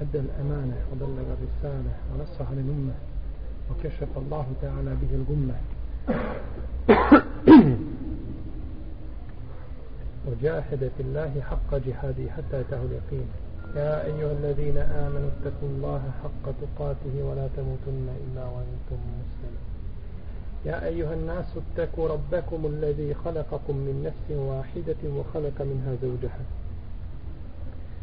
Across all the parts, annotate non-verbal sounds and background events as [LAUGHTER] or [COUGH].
أدى الأمانة وبلغ الرسالة ونصح للأمة وكشف الله تعالى به الغمة. [COUGHS] وجاهد في الله حق جهاده حتى أتاه اليقين. يا أيها الذين آمنوا اتقوا الله حق تقاته ولا تموتن إلا وأنتم مسلمون. يا أيها الناس اتقوا ربكم الذي خلقكم من نفس واحدة وخلق منها زوجها.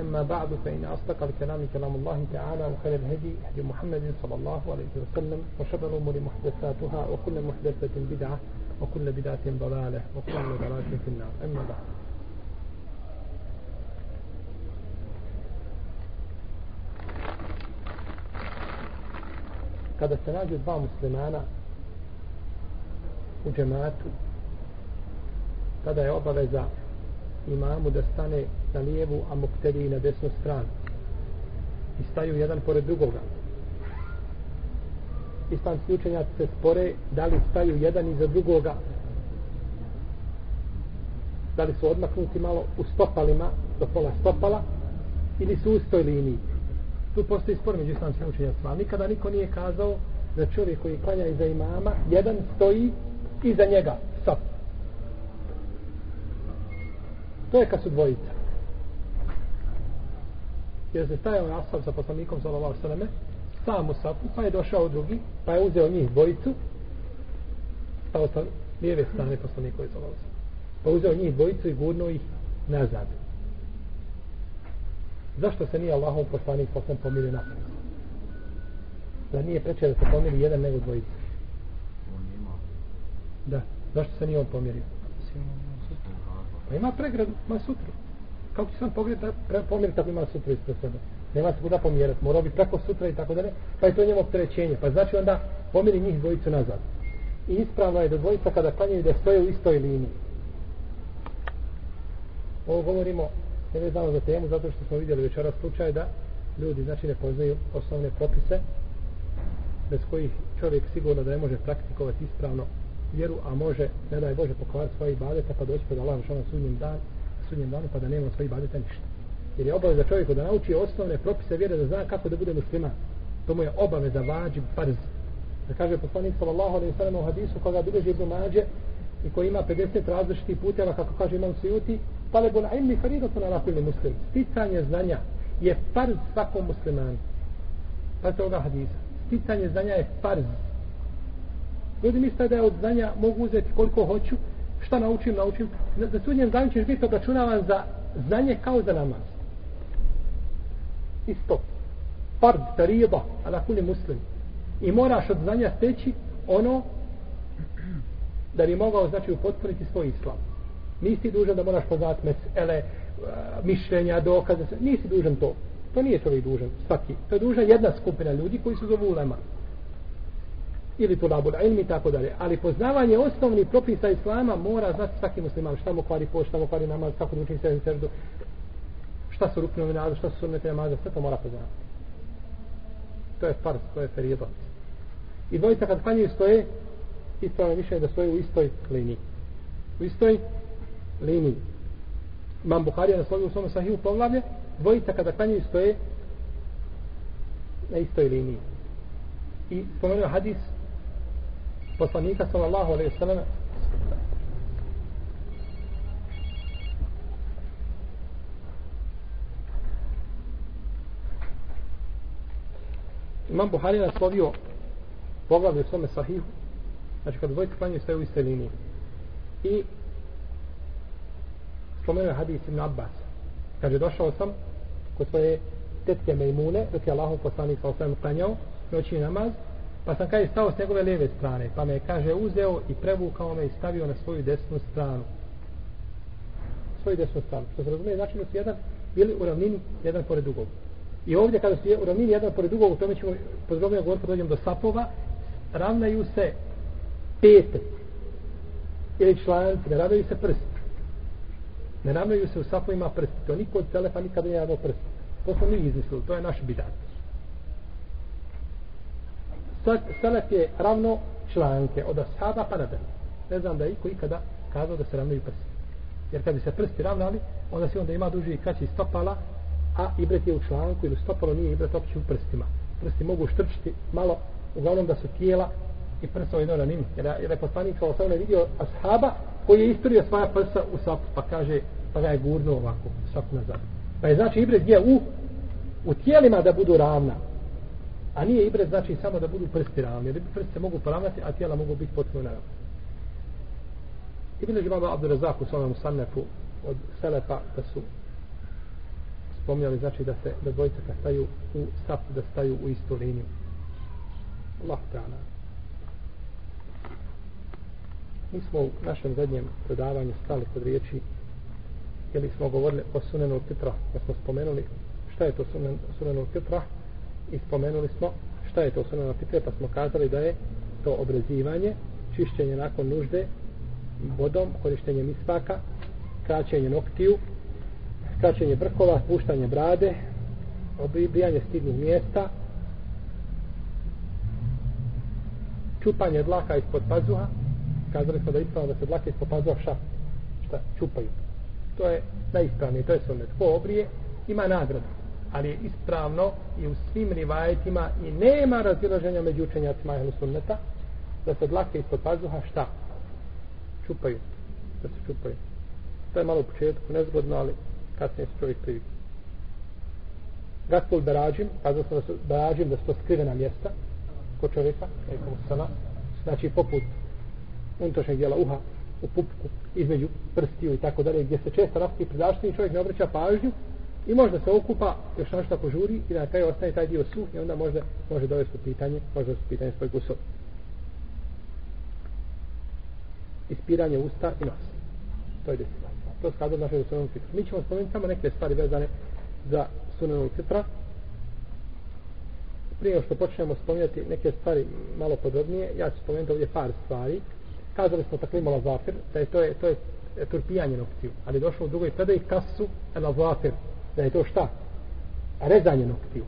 أما بعد فإن أصدق الكلام كلام الله تعالى وخير الهدي هدي محمد صلى الله عليه وسلم وشر الأمور محدثاتها وكل محدثة بدعة وكل بدعة ضلالة وكل ضلالة في النار. أما بعد. kada se nađu dva muslimana u džematu tada imamu da stane na lijevu a muktedi na desnu stranu. I staju jedan pored drugoga. Islamski učenjaci se spore da li staju jedan iza drugoga. Da li su odmaknuti malo u stopalima do pola stopala ili su u istoj liniji. Tu postoji spor među islamskim učenjacima ali nikada niko nije kazao da čovjek koji klanja iza imama jedan stoji iza njega stop to je kad su dvojica. Jer se stajao nastav sa poslanikom sallallahu sallam sam u safu pa je došao drugi pa je uzeo njih dvojicu stao sa lijeve strane poslanikove sallallahu pa uzeo njih dvojicu i gurnuo ih nazad. Zašto se nije Allahom poslanik poslan pomirio napred da nije preče da se pomiri jedan nego dvojica? Da. Zašto se nije on pomirio pa ima pregradu, ima sutru. Kako će se on pomiriti ako ima sutru ispred sebe? Nema se kuda pomjerati, mora biti preko sutra i tako dalje, pa je to njemu opterećenje. Pa znači onda pomjeri njih dvojicu nazad. I ispravno je da dvojica kada klanjaju da stoje u istoj liniji. Ovo govorimo ne vezano za temu zato što smo vidjeli večera slučaj da ljudi znači ne poznaju osnovne propise bez kojih čovjek sigurno da ne može praktikovati ispravno vjeru, a može, ne daj Bože, pokvar svoje ibadete pa doći pred Allah šalom sudnjem dan, sudnjem danu pa da nema svoje ibadete ništa. Jer je obaveza čovjeku da nauči osnovne propise vjere da zna kako da bude musliman. To mu je obaveza vađi farz. Da kaže poslanik sallallahu alejhi ve sellem u hadisu koga bilježi Ibn Mađe i koji ima 50 različitih puteva kako kaže Imam Sujuti, talebul ilmi faridatun ala kulli muslim. Sticanje znanja je farz svakom muslimanu. Pa toga hadisa. Sticanje znanja je farz. Ljudi misle da je od znanja mogu uzeti koliko hoću, šta naučim, naučim. Za sudnjem danu ćeš biti obračunavan za znanje kao za namaz. Isto. Fard, tariba, ala kuli muslim. I moraš od znanja steći ono da bi mogao znači upotpuniti svoj islam. Nisi dužan da moraš poznat mesele, eh, mišljenja, dokaze, nisi dužan to. To nije čovjek dužan, svaki. To je dužan jedna skupina ljudi koji su zovu ulema. Ili tu labul ilmi i tako dalje. Ali poznavanje osnovnih propisa islama mora znati svaki musliman šta mu kvari post, šta mu kvari namaz, kako da učini sebi srdu, šta su rukne namaza, šta su sunnete namaza, sve to mora poznati. To je farz, to je ferijedat. I dvojica kad klanjaju stoje, ispravno više da stoje u istoj liniji. U istoj liniji. Imam Buharija naslovio u svome sahiju poglavlje, dvojica kada klanjaju stoje na istoj liniji. I spomenuo hadis poslanika sallallahu alaihi sallam Imam Buhari naslovio poglavlje u svome sahihu Znači kad dvojka klanjaju stoje u iste liniji. I spomenuo je hadis ibn Abbas. Kaže, došao sam kod svoje tetke Mejmune, dok je Allahov poslanik sa osvijem klanjao noćni namaz, pa sam kaže stao s njegove lijeve strane, pa me kaže, uzeo i prevukao me i stavio na svoju desnu stranu. Svoju desnu stranu. Što se razumije, znači da su jedan bili u ravnini jedan pored drugog. I ovdje kada su u ravnini jedan pored drugog, u tome ćemo podrobnije govoriti kad dođemo do sapova, ravnaju se pete ili članci, ne ravnaju se prsti. Ne ravnaju se u sapovima prsti. To niko od telefa nikada nije radao prsti. To smo mi izmislili, to je naš bidat. Selef je ravno članke od ashaba pa nadalje. Ne znam da je iko ikada kazao da se ravnaju prsti. Jer kad bi se prsti ravnali, onda se onda ima duži i kraći stopala, a ibret je u članku ili stopalo nije ibret opće u prstima. Prsti mogu štrčiti malo, uglavnom da su tijela i prsa jedno na njim. Jer, jer je poslanik kao sam vidio ashaba koji je isturio svoja prsa u sapu, pa kaže, pa ga je gurno ovako, sap nazad. Pa je znači ibret gdje u, u tijelima da budu ravna. A nije ibre znači samo da budu prsti ravni. Jer prsti se mogu poravnati, a tijela mogu biti potpuno naravno. Ibn Žibaba Abdurazak u svojom sannefu od Selefa da su spomnjali znači da se da dvojica kad staju u sap da staju u istu liniju. Allah ta'ala. Mi smo u našem zadnjem predavanju stali kod riječi ili smo govorili o sunenu titra da pa smo spomenuli šta je to sunen, sunenu titra i spomenuli smo šta je to sunenu fitre, pa smo kazali da je to obrezivanje čišćenje nakon nužde vodom, korištenje misvaka, kraćenje noktiju, kraćenje brkova, puštanje brade, obrijanje stidnih mjesta, čupanje dlaka ispod pazuha, kazali smo da ispravno da se dlake ispod pazuha šta? šta? Čupaju. To je najispravnije, to je sunnet. Ko obrije, ima nagradu. Ali je ispravno i u svim rivajetima i nema razilaženja među učenjacima ehlu sunneta da se dlake ispod pazuha šta? čupaju. Da se čupaju. To je malo u početku nezgodno, ali kasnije se čovjek privi. Gaspol berađim, kazao sam da su berađim da su to skrivena mjesta kod čovjeka, nekom sana, znači poput unutrašnjeg dijela uha, u pupku, između prstiju i tako dalje, gdje se često rasti i čovjek ne obraća pažnju i možda se okupa, još nešto požuri i na kraju ostane taj dio suh i onda možda može dovesti u pitanje, može dovesti u pitanje svoj gusov. ispiranje usta i nos. To je deset To je skazao našeg sunanog fitra. Mi ćemo spomenuti samo neke stvari vezane za sunanog fitra. Prije što počnemo spomenuti neke stvari malo podrobnije, ja ću spomenuti ovdje par stvari. Kazali smo takvi malo zafir, da je to je, to je turpijanje noktiju. Ali došlo u drugoj predaj kasu na zafir, da je to šta? Rezanje noktiju.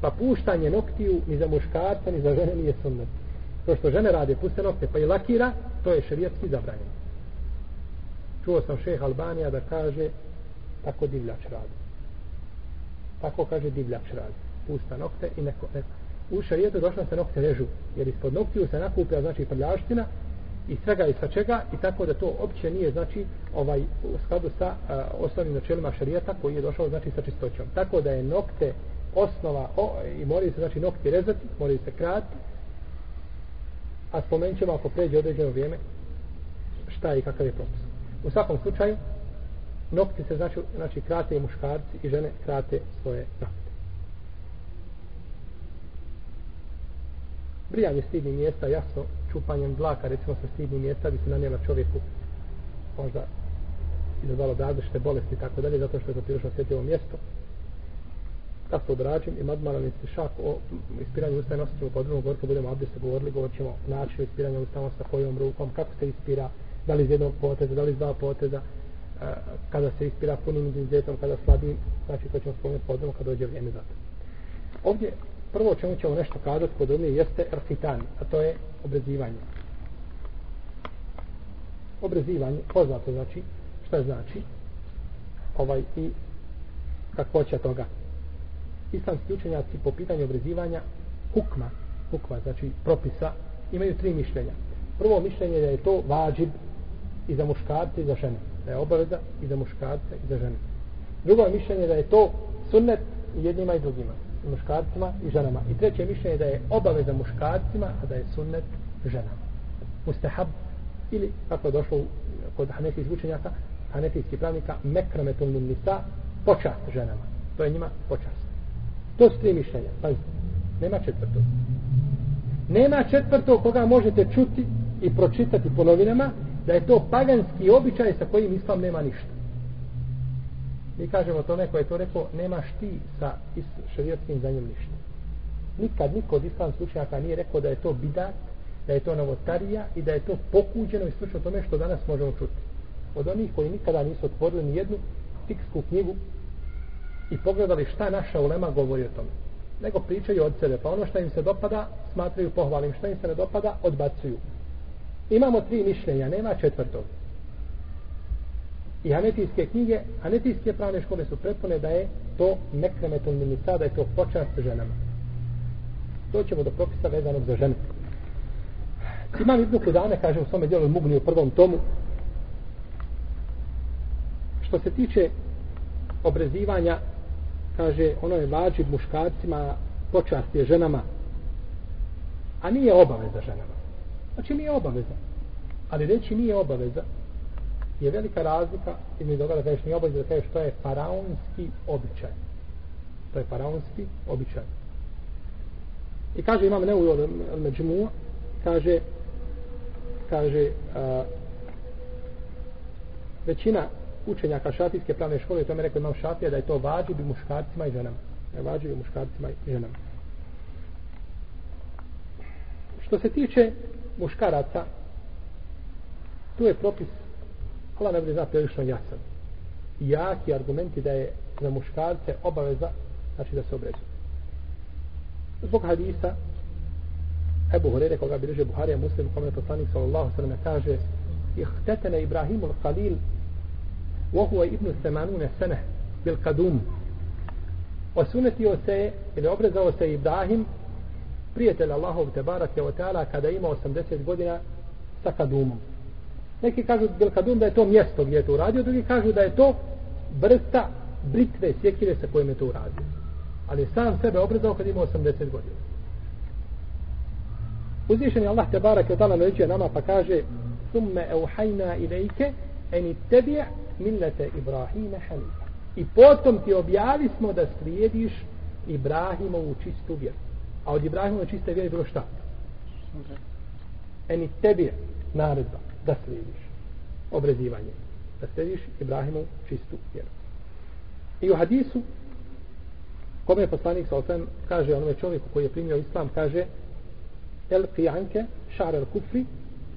Pa puštanje noktiju ni za muškarca, ni za žene nije sunnet to što žene rade puste nokte pa i lakira to je šerijetski zabranjeno čuo sam šeh Albanija da kaže tako divljač radi tako kaže divljač radi pusta nokte i neko, neko. u šarijetu došlo se nokte režu jer ispod noktiju se nakuplja znači prljaština i svega i sa čega i tako da to opće nije znači ovaj u skladu sa uh, osnovnim načelima šarijeta koji je došao znači sa čistoćom tako da je nokte osnova o, i moraju se znači nokti rezati moraju se krati a spomenut ćemo ako pređe određeno vrijeme šta je i kakav je propis. U svakom slučaju, nokti se znači, znači krate i muškarci i žene krate svoje nokte. Brijanje stidnih mjesta, jasno, čupanjem dlaka, recimo sa stidnih mjesta, bi se nanijela čovjeku možda izazvalo različite bolesti i tako dalje, zato što je to prilično osjetljivo mjesto. Kad se obrađim i madmalan istišak o ispiranju usta i nosit ćemo podrumu govor kad budemo abdest govorili, govorit ćemo način ispiranja usta sa kojom rukom, kako se ispira da li iz jednog poteza, da li iz dva poteza e, kada se ispira punim intenzitetom, kada slabim znači to ćemo spomenuti podrumu kad dođe vrijeme za to. Ovdje prvo čemu ćemo nešto kazati podrumije jeste erfitan, a to je obrezivanje obrezivanje, poznato znači šta znači ovaj i kakvoća toga islamski učenjaci po pitanju obrezivanja hukma, hukma, znači propisa, imaju tri mišljenja. Prvo mišljenje je da je to vađib i za muškarce i za žene. Da je obaveza i za muškarce i za žene. Drugo mišljenje je da je to sunnet jednima i drugima. Muškarcima i ženama. I treće mišljenje je da je obaveza muškarcima, a da je sunnet ženama. Mustahab ili kako je došlo kod hanefijskih učenjaka, hanefijskih pravnika, mekrametul nisa, počast ženama. To je njima počast. To su tri mišljenja. Pazite, nema četvrtog. Nema četvrtog koga možete čuti i pročitati po novinama da je to paganski običaj sa kojim islam nema ništa. Mi kažemo to neko je to rekao, nemaš ti sa šarijetskim za njim ništa. Nikad niko od islamskih učenjaka nije rekao da je to bidat, da je to novotarija i da je to pokuđeno i slično tome što danas možemo čuti. Od onih koji nikada nisu otvorili ni jednu fiksku knjigu i pogledali šta naša ulema govori o tome. Nego pričaju od sebe, pa ono što im se dopada smatraju pohvalim, što im se ne dopada odbacuju. Imamo tri mišljenja, nema četvrtog. I hanetijske knjige, hanetijske pravne škole su prepune da je to nekremetul minisa, da je to počast ženama. Doćemo do propisa vezanog za žene. Imam Ibnu Kudane, kaže u svome djelu Mugni u prvom tomu, što se tiče obrezivanja, kaže, ono je vađib muškarcima, počast je ženama, a nije obaveza ženama. Znači nije obaveza. Ali reći nije obaveza, je velika razlika između toga da kažeš nije obavezno da kažeš što je faraonski običaj. To je faraonski običaj. I kaže imam neujo međumu kaže kaže a, većina učenjaka šafijske pravne škole to mi rekao imam šafija, da je to vađibi muškarcima i ženama. Da je vađibi muškarcima i ženama. Što se tiče muškaraca, tu je propis Allah ne bude zna prilično jasan. Jaki argumenti da je za muškarce obaveza, znači da se obrezu. Zbog hadisa, Ebu Hurere, koga bi reže Buharija muslim, kome je poslanik sallallahu sallam kaže ihtetene Ibrahimul Khalil vohu je ibnu semanune sene bil kadum osunetio se ili obrezao se Ibrahim prijatelj Allahov te barake o teala kada ima 80 godina sa kadumom neki kažu bil kadum da je to mjesto gdje je to uradio drugi kažu da je to vrsta britve sjekire sa kojim je to uradio. Ali sam sebe obrezao kad ima 80 godina. Uzvišen je Allah te barake o teala naređuje nama pa kaže summe euhajna ilajke eni tebi millete Ibrahime hanifa. I potom ti objavi smo da slijediš Ibrahimovu čistu vjeru. A od Ibrahimove čiste vjere bilo šta? Eni tebi naredba da slijediš obrezivanje. Da slijediš Ibrahimov čistu vjeru. I u hadisu kome je poslanik sa kaže onome čovjeku koji je primio islam kaže el qiyanke šar el kufri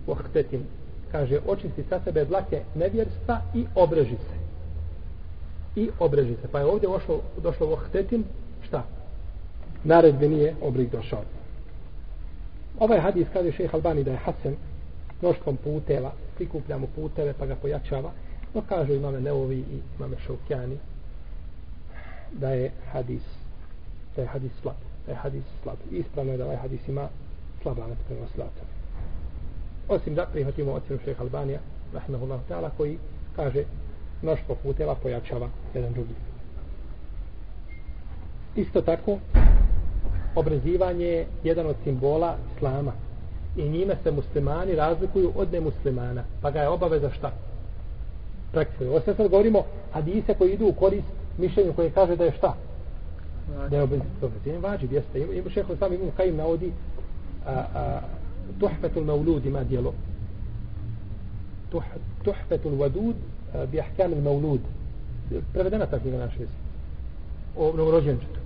uhtetim kaže očisti sa sebe dlake nevjerstva i obreži se i obreži se pa je ovdje ošlo, došlo u šta? naredbe nije oblik došao. Ovaj hadis kaže šeha Albani da je Hasan mnoštvom puteva, prikupljamo puteve pa ga pojačava, no kažu imame Neovi i imame Šaukjani da je hadis da je hadis slab, da je hadis slab. Ispravno je da ovaj hadis ima slab lanac prema slatu. Osim da prihvatimo ocjenu šeha Albanija, rahmehullahu ta'ala, koji kaže mnoštvo puteva pojačava jedan drugi. Isto tako, obrezivanje je jedan od simbola islama i njime se muslimani razlikuju od nemuslimana. Pa ga je obaveza šta? Praktikuje. ovo sad govorimo hadise koji idu u korist mišljenju koje kaže da je šta? Da je obrazivanje vađib jeste. Ima šeho sam imam kajim navodi a, a, tuhfetul maulud ima dijelo tuh, tuhfetul vadud bi ahkam il maulud. Prevedena ta je naša naš jezik o novorođenčetu.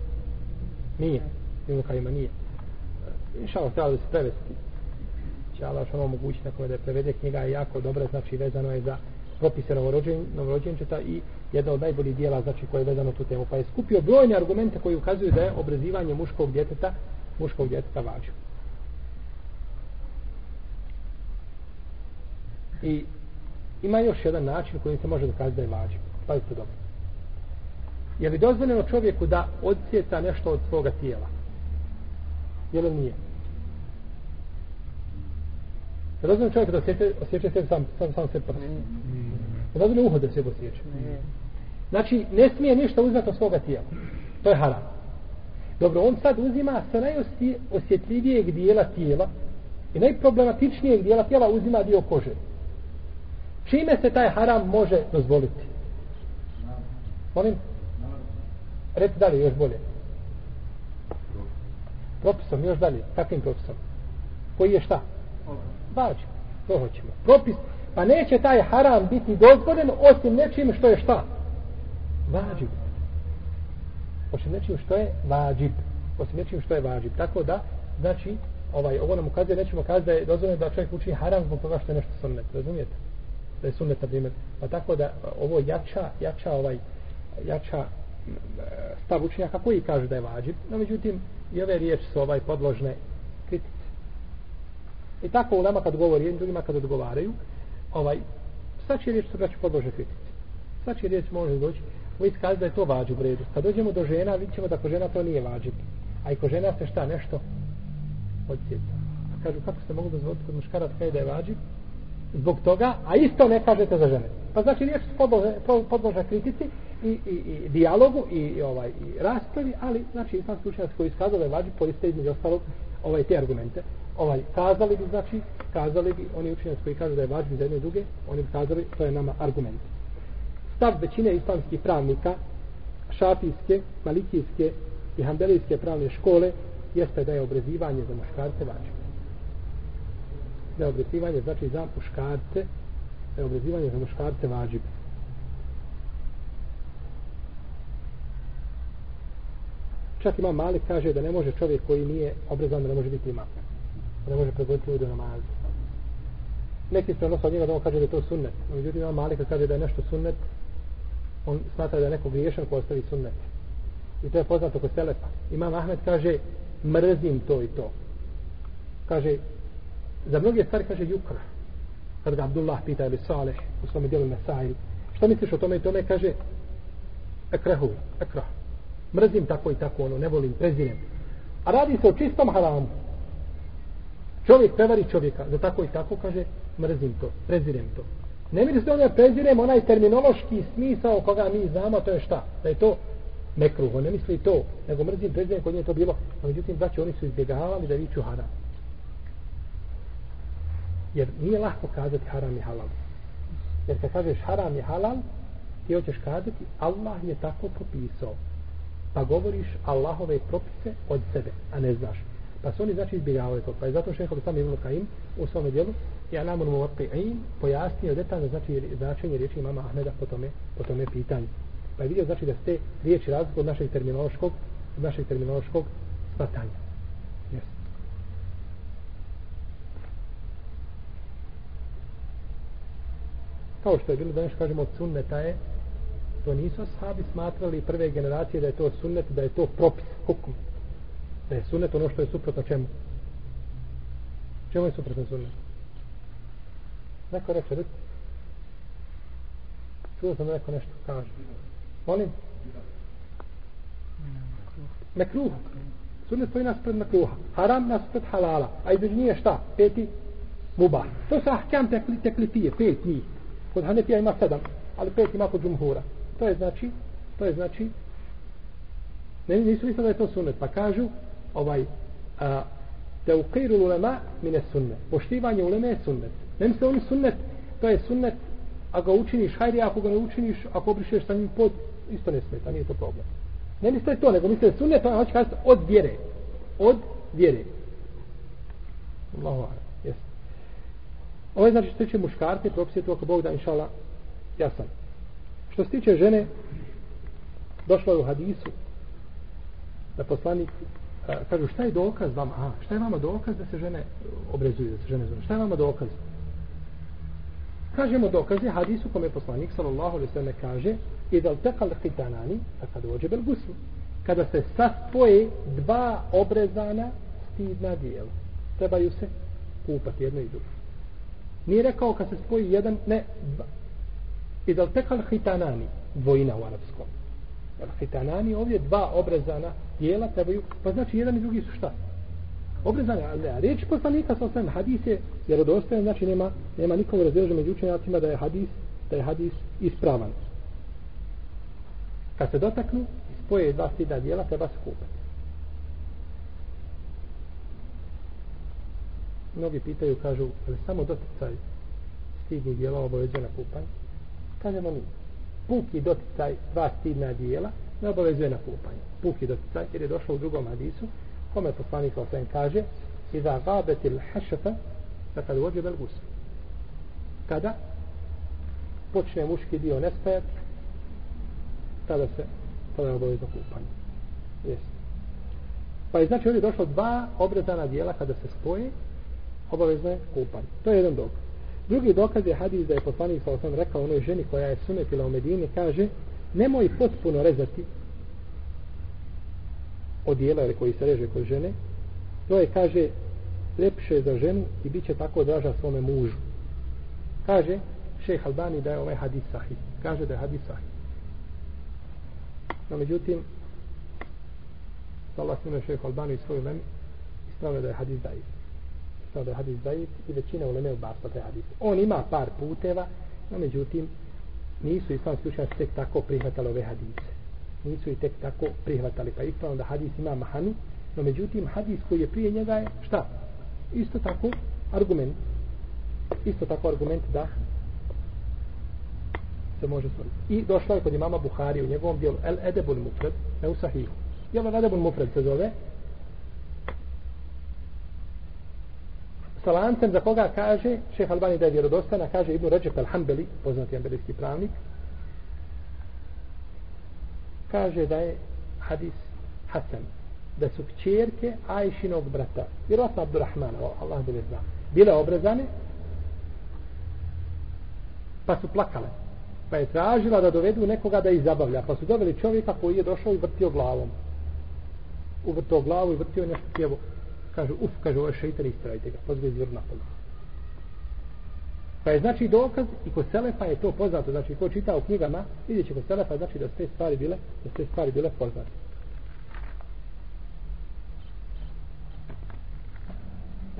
Nije. Ibn Kajima nije. Inša treba da se prevesti. Će Allah što omogućiti nekome da prevede knjiga je jako dobra, znači vezano je za propise novorođen, novorođenčeta i jedna od najboljih dijela znači koje je vezano tu temu. Pa je skupio brojne argumente koji ukazuju da je obrezivanje muškog djeteta muškog djeteta važno. I ima još jedan način kojim se može dokazati da je važno. Pazite dobro. Je li dozvoljeno čovjeku da odsjeca nešto od svoga tijela? Je li nije? Razumije čovjek da osjeća, osjeća se sam, sam, sam se prst. Razumije uho da se osjeća. Znači, ne smije ništa uzeti od svoga tijela. To je haram. Dobro, on sad uzima sa najosjetljivijeg dijela tijela i najproblematičnijeg dijela tijela uzima dio kože. Čime se taj haram može dozvoliti? Molim? Reci dalje, još bolje. Propisom, još dalje. Kakvim propisom? Koji je šta? Vađi. To hoćemo. Propis. Pa neće taj haram biti dozvoljen osim nečim što je šta? Vađi. Osim nečim što je vađib. Osim nečim što je vađib. Tako da, znači, ovaj, ovo nam ukazuje, nećemo kazati da je dozvoljeno da čovjek učini haram zbog toga što je nešto sunnet. Razumijete? Da je sunnet, na primjer. Pa tako da ovo jača, jača ovaj, jača e, stav učenjaka koji kaže da je vađib, no međutim i ove riječi su ovaj podložne kritice. I tako ulema kad govori jednim drugima kad odgovaraju, ovaj, svači riječ su braći podložne kritici. Svači riječ može doći, ovo iskazi da je to vađu u. Kad dođemo do žena, vidit ćemo da ko žena to nije vađib. A i ko žena se šta nešto odsjeca. A kažu kako ste mogli dozvoliti kod muškara kaj da je vađib? Zbog toga, a isto ne kažete za žene. Pa znači riječ se podložne, podložne kritici i, i, i dijalogu i, i ovaj i raspravi, ali znači islamski učenjaci koji iskazao da je vađib koriste između ostalog ovaj te argumente. Ovaj kazali bi znači, kazali bi oni učenjaci koji kažu da je važno za jedne i druge, oni bi kazali to je nama argument. Stav većine islamskih pravnika šafijske, malikijske i hambelijske pravne škole jeste da je obrezivanje za muškarce vađib. Da je obrezivanje znači za muškarce, da je obrezivanje za muškarce vađib. Čak ima Malik kaže da ne može čovjek koji nije obrezan da ne može biti imam. Ne može predvoditi ljudi u namazu. Neki se odnosno od njega da on kaže da je to sunnet. Međutim ima mali kaže da je nešto sunnet on smatra da je neko griješan ko ostavi sunnet. I to je poznato kod Selepa. Imam Ahmed kaže mrzim to i to. Kaže za mnoge stvari kaže jukra. Kad ga Abdullah pita ili Saleh u svome dijelu Mesail što misliš o tome i tome kaže ekrehu, ekrah mrzim tako i tako ono, ne volim, prezirem. A radi se o čistom haramu. Čovjek prevari čovjeka, za tako i tako kaže, mrzim to, prezirem to. Ne mi se ono prezirem onaj terminološki smisao koga mi znamo, to je šta? Da je to nekruho, ne misli to, nego mrzim, prezirem, kod nje to bilo. A međutim, znači, oni su izbjegavali da viću haram. Jer nije lahko kazati haram i halal. Jer kad kažeš haram i halal, ti hoćeš kazati, Allah je tako propisao pa govoriš Allahove propise od sebe, a ne znaš. Pa su oni znači izbjegavali to. Pa je zato šehovi sam Ibn Kajim u svome dijelu ja namun Muvaqi'in pojasnio detaljno znači značenje riječi mama Ahmeda po tome, po tome pitanju. Pa je vidio znači da ste riječi razliku od našeg terminološkog od našeg terminološkog shvatanja. Yes. Kao što je bilo danas kažemo od sunneta je to nisu ashabi smatrali prve generacije da je to sunnet, da je to propis, hukum. Da je sunnet ono što je suprotno čemu? Čemu je suprotno sunnet? Neko reče, reći. Čuo sam neko nešto kaže. Molim? Mekruh. Sunnet stoji nas pred mekruha. Haram nas pred halala. A između nije šta? Peti? Mubah. To su ahkam tekli, teklifije. Pet njih. Kod Hanefija ima sedam. Ali pet ima kod džumhura. To je znači, to je znači, ne, nisu mislili da je to sunnet, pa kažu, ovaj, a, te ukiru ulema mine sunnet. Poštivanje uleme je sunnet. Ne misle oni sunnet, to je sunnet, a ga učiniš, hajde, ako ga ne učiniš, ako obrišeš sa njim pod, isto ne smeta, nije to problem. Ne misle to, nego misle sunnet, to hoće kazati od vjere. Od vjere. Allahu jes. Ovo je znači što se tiče muškarke, propisuje to ako Bog da, inša Allah, jasan. Što se tiče žene, došlo je u hadisu da poslanik kažu šta je dokaz vama? A, šta je vama dokaz da se žene obrezuju, da se žene zove? Šta je vama dokaz? Kažemo dokaze hadisu kome poslanik sallallahu alaihi sallam kaže i da tekal hitanani a kada ođe bel kada se saspoje dva obrezana stidna dijela trebaju se kupati jedno i drugo nije rekao kad se spoji jedan ne I da tekal hitanani, dvojina u arapskom. Jer hitanani ovdje dva obrezana tijela trebaju, pa znači jedan i drugi su šta? Obrezani, ali a riječ poslanika sa osvijem hadis je vjerodostojan, znači nema, nema nikom razređa među učenjacima da je hadis, da je hadis ispravan. Kad se dotaknu, spoje dva stida dijela, treba se kupati. mnogi pitaju, kažu, ali samo doticaj stidnih dijela obavezuje na kupanje? Kažemo mi, puki doticaj dva stidna dijela ne obavezuje na kupanje. Puki doticaj, jer je došao u drugom hadisu, kome poslanik Osem kaže, i da gabetil hašafa, da kad uođe bel. Kada počne muški dio nestajati, tada se, tada je obavezno kupanje. Jesi. Pa je znači ovdje došlo dva obrezana dijela kada se spoje, obavezno je kupanje. To je jedan dokaz. Drugi dokaz je hadis da je poslanik sa osam rekao onoj ženi koja je sunetila u Medini, kaže, nemoj potpuno rezati odijela ili koji se reže kod žene, to je, kaže, lepše za ženu i bit će tako draža svome mužu. Kaže, šejh Albani da je ovaj hadis sahih. Kaže da je hadis sahih. No, međutim, Allah snime šejh Albani svoju meni ispravio da je hadis daif. Ispravio da je hadis daif i većina uleme odbasta taj hadis. On ima par puteva, no međutim, nisu islamski učenjaci tek tako prihvatali ove hadise. Nisu i tek tako prihvatali. Pa ispravno da hadis ima mahanu, no međutim, hadis koji je prije njega je šta? Isto tako argument. Isto tako argument da se može stvoriti. I došla je kod imama Buhari u njegovom dijelu El Edebul Mufred, ne u Sahihu. Jel El Edebul Mufred se zove? Sa lancem za koga kaže, šeh Albani da je vjerodostana, kaže Ibn Ređep Al-Hambeli, poznati ambelijski pravnik, kaže da je hadis Hasan, da su kćerke Ajšinog brata, vjerojatno Abdurrahmana, Allah bi ne zna, bile obrezane, pa su plakale pa je tražila da dovedu nekoga da ih zabavlja pa su doveli čovjeka koji je došao i vrtio glavom. Uvrtio glavu i vrtio nešto tjevo Kaže, uf, kaže ovo je šeitan ispravite ga pozve izvr na pa je znači dokaz i kod Selefa je to poznato. Znači ko čita u knjigama vidjet će kod Selefa znači da ste stvari bile da ste stvari bile poznate.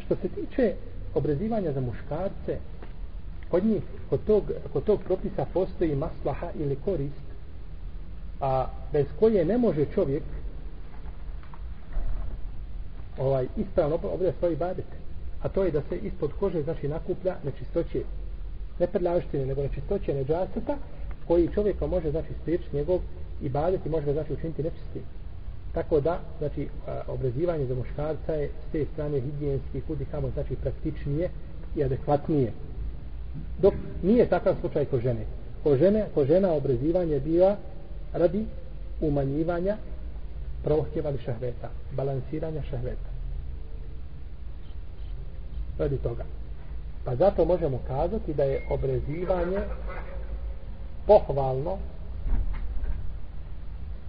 Što se tiče obrezivanja za muškarce kod njih, kod tog, kod tog propisa postoji maslaha ili korist, a bez koje ne može čovjek ovaj ispravno obavlja svoj ibadet. A to je da se ispod kože znači nakuplja nečistoće, ne prljavštine, nego nečistoće neđaseta, koji čovjeka može znači spriječiti njegov ibadet i može ga znači učiniti nečistim. Tako da, znači, obrezivanje za muškarca je s te strane higijenski i kamo znači praktičnije i adekvatnije dok nije takav slučaj ko žene ko žene, ko žena obrezivanje bila radi umanjivanja prohtjevali šehveta, balansiranja šehveta. radi toga. Pa zato možemo kazati da je obrezivanje pohvalno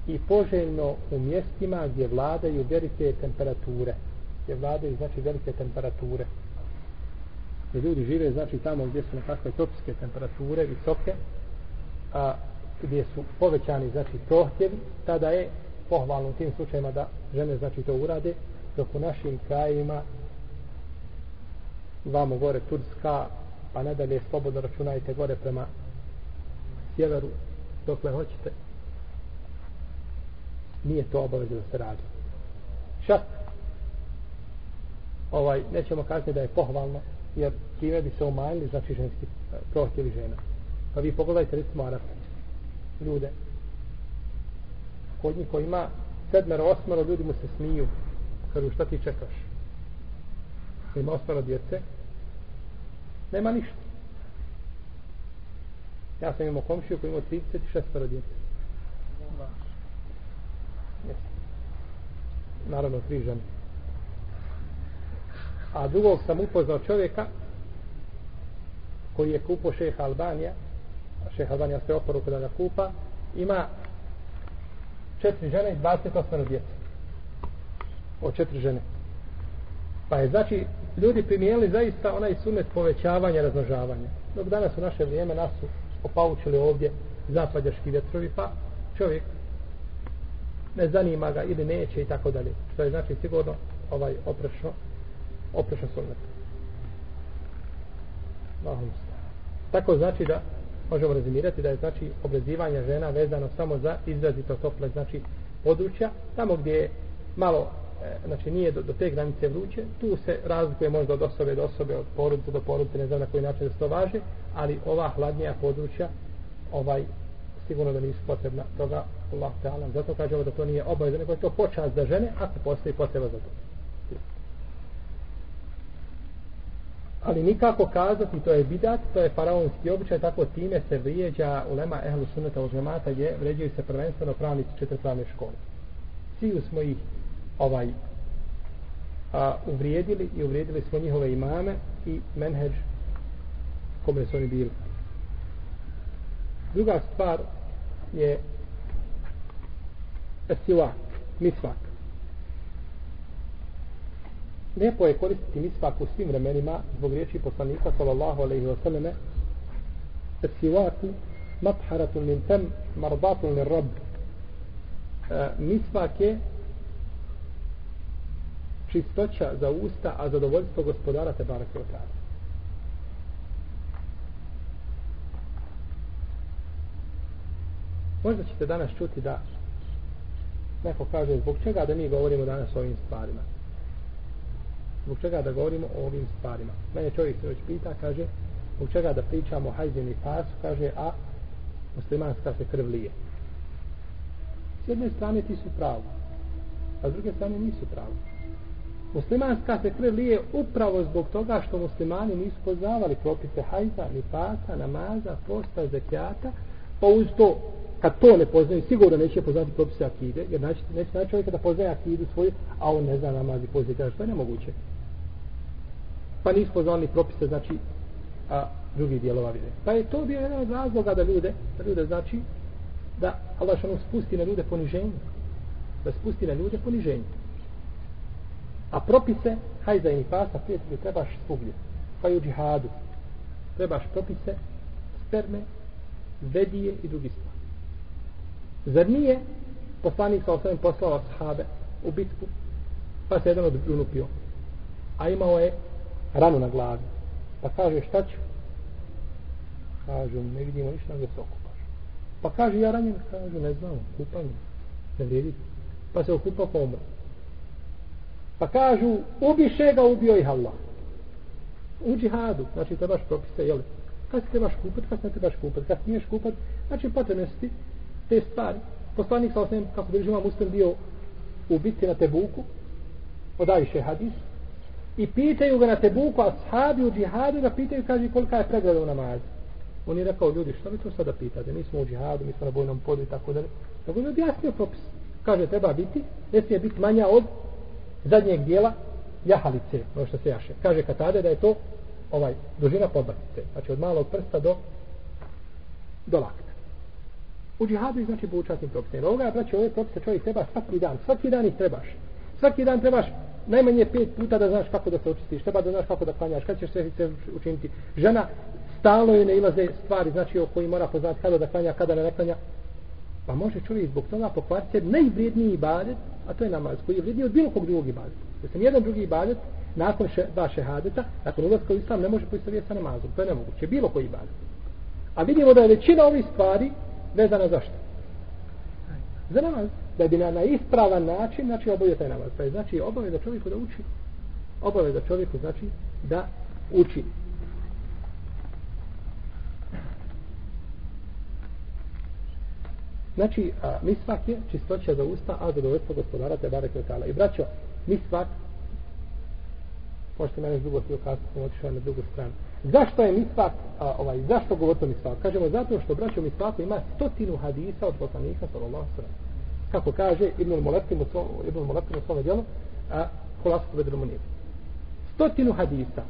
i poželjno u mjestima gdje vladaju velike temperature. Gdje vladaju znači velike temperature. Gdje ljudi žive znači tamo gdje su nekakve topske temperature visoke a gdje su povećani znači prohtjevi tada je pohvalno u tim slučajima da žene znači to urade dok u našim krajima vamo gore Turska pa nadalje slobodno računajte gore prema sjeveru dokle hoćete. Nije to obavezno da se radi. Čak ovaj, nećemo kazati da je pohvalno jer time bi se umanjili znači ženski eh, prohtjevi žena. Pa vi pogledajte recimo Arape ljude kod njih koji ima sedmero, osmero ljudi mu se smiju. Kažu šta ti čekaš? Ima osmero djece. Nema ništa. Ja sam imao komšiju koji imao 36 djece. Naravno tri žene. A drugog sam upoznao čovjeka koji je kupo šeha Albanija. Šeha Albanija sve oporu kada ga kupa. Ima četiri žene i 28 djece. Od četiri žene. Pa je znači ljudi primijenili zaista onaj sunet povećavanja raznožavanja dok danas u naše vrijeme nas su opaučili ovdje zapadjaški vjetrovi pa čovjek ne zanima ga ili neće i tako dalje. Što je znači sigurno ovaj oprešno oprešan sunnet. Tako znači da možemo rezimirati da je znači obrezivanje žena vezano samo za izrazito tople znači područja, tamo gdje je malo e, znači nije do, do te granice vruće, tu se razlikuje možda od osobe do osobe, od porodice do porodice, ne znam na koji način da se to važe, ali ova hladnija područja, ovaj, sigurno da nisu potrebna toga, Allah te zato kažemo da to nije obaveza, nego je to počast za žene, ako postoji potreba za to. Ali nikako kazati, to je bidat, to je faraonski običaj, tako time se vrijeđa ulema ehlu sunneta od žemata, je vređaju se prvenstveno pravnici četiri škole. Svi smo ih ovaj a, uvrijedili i uvrijedili smo njihove imame i menheđ kome su oni bili. Druga stvar je esivak, misvak. Lijepo je koristiti misvak u svim vremenima zbog riječi poslanika sallallahu alaihi wa sallame esivaku matharatu min tem marbatun min rab e, misvak je čistoća za usta, a zadovoljstvo gospodara te barake od tada. Možda ćete danas čuti da neko kaže zbog čega da mi govorimo danas o ovim stvarima. Zbog čega da govorimo o ovim stvarima. Mene čovjek se već pita, kaže, zbog čega da pričamo o hajzini i pasu, kaže, a muslimanska se krv lije. S jedne strane ti su pravo, a s druge strane nisu pravo. Muslimanska se krv lije upravo zbog toga što muslimani nisu poznavali propise hajza, ni pasa, namaza, posta, zekijata, pa uz to, kad to ne poznaju, sigurno neće poznati propise akide, jer znači, neće znači čovjeka da poznaje akidu svoju, a on ne zna namaz i post što je nemoguće. Pa nisu poznali propise, znači, a drugi dijelova vjere. Pa je to bio jedan od razloga da ljude, da ljude znači, da Allah što spusti na ljude poniženje. Da spusti na ljude poniženje. A propise hajza i nifasa prijatelju, trebaš svugdje. Pa i u džihadu. Trebaš propise sperme, vedije i drugi stvari. Zar nije poslanik sa osvijem poslao sahabe u bitku pa se jedan od unupio. A imao je ranu na glavi. Pa kaže šta ću? Kažu ne vidimo ništa gdje se okupaš. Pa kaže ja ranjen? Kažu ne znam, kupanje. Ne vrijedi. Pa se okupa pa umre. Pa kažu, ubiše ga, ubio ih Allah. U džihadu, znači trebaš propise, jel? Kad se trebaš kupat, kad se ne trebaš kupat, kad smiješ kupat, znači potrebne su te stvari. Poslanik sa osvijem, kako bi žima muslim bio u bitci na Tebuku, odaviše hadis, i pitaju ga na Tebuku, a sahabi u džihadu ga pitaju, kaže, kolika je pregleda u namazu. On je rekao, ljudi, što vi to sada pitate? Mi smo u džihadu, mi smo na bojnom podu i tako dalje. Tako je objasnio propis. Kaže, treba biti, ne smije biti manja od zadnjeg dijela jahalice, ono što se jaše. Kaže Katade da je to ovaj dužina podlaktice, znači od malog prsta do do lakta. U džihadu je znači poučatnim propisima. Ovoga, braći, ove propise čovjek treba svaki dan. Svaki dan ih trebaš. Svaki dan trebaš najmanje pet puta da znaš kako da se očistiš. Treba da znaš kako da klanjaš. Kad ćeš sve, sve učiniti. Žena stalno je ne ilaze stvari, znači o koji mora poznati kada da klanja, kada ne klanja. Pa može čovjek zbog toga pokvariti najvrijedniji ibadet, a to je namaz koji je vrijedniji od bilo kog drugog ibadeta. Jer sam jedan drugi ibadet nakon še, dva šehadeta, nakon ulazka u islam ne može poistovjeti sa namazom. To je nemoguće. Bilo koji ibadet. A vidimo da je većina ovih stvari vezana za što? Za namaz. Da bi na, na ispravan način, znači obavio taj namaz. Pa je znači obaveza da čovjeku da uči. Obaveza da čovjeku znači da uči. Znači, a, misvak je čistoća za usta, a zadovoljstvo gospodara te barek letala. I braćo, misvak, možete mene drugo ti kasno, sam otišao na drugu stranu. Zašto je misvak, a, ovaj, zašto govorimo misvak? Kažemo zato što braćo misvaku ima stotinu hadisa od poslanika, sallallahu sallam. Kako kaže Ibnul Moletim u svom, Ibnul Moletim u svom djelu, a kolasku vedremu Munir. Stotinu hadisa.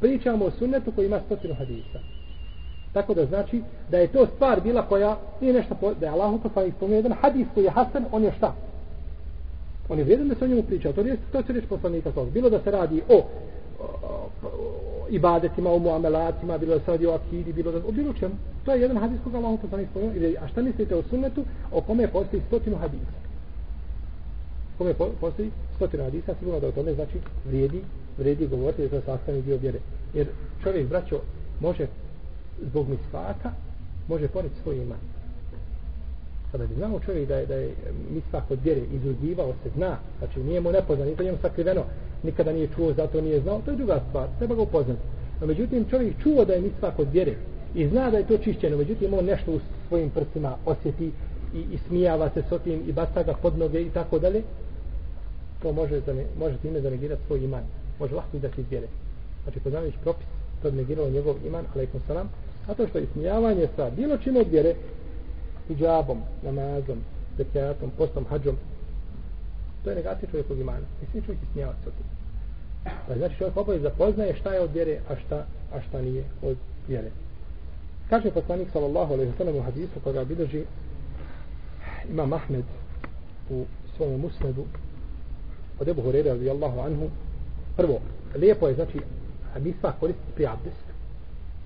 Pričamo o sunnetu koji ima stotinu hadisa. Tako da znači da je to stvar bila koja nije nešto po, da je Allahu poslanik spomenuo jedan hadis koji je hasan, on je šta? On je vrijedan da se o njemu priča. To je to se reći poslanika svog. Bilo da se radi o, o, o, o ibadetima, o muamelatima, bilo da se radi o akidi, bilo da o bilo čemu. To je jedan hadis koga Allah poslanik spomenuo. A šta mislite o sunnetu o kome postoji stotinu hadisa? Kome postoji stotinu hadisa, sigurno da o tome znači vrijedi, vrijedi govoriti da je to sastavni dio vjere. Jer čovjek, braćo, može zbog misvaka može poneti svoj iman. Kada bi znao čovjek da je, da je misvak od vjere izuzivao se, zna, znači nije mu nepoznan, nije to njemu sakriveno, nikada nije čuo, zato nije znao, to je druga stvar, treba ga upoznati. No međutim, čovjek čuo da je misvak od vjere i zna da je to čišćeno, međutim, on nešto u svojim prstima osjeti i, i smijava se s tim i baca ga pod noge i tako dalje, to može, zane, može time zanegirati svoj iman. Može lahko izaći iz vjere. Znači, poznavajući propis, to bi negiralo njegov iman, alaikum salam, a to što je smijavanje sa bilo čim od vjere, hijabom, namazom, zekijatom, postom, hađom, to je negacija čovjekog imana. I svi čovjek ismijava se od tim. Pa znači čovjek opet zapoznaje šta je od vjere, a šta, a šta nije od vjere. Kaže poslanik sallallahu alaihi wa sallam u hadisu koga bilježi Imam Ahmed u svojom musnedu od Ebu Hurere radijallahu anhu prvo, lijepo je znači misva koristiti pri abdestu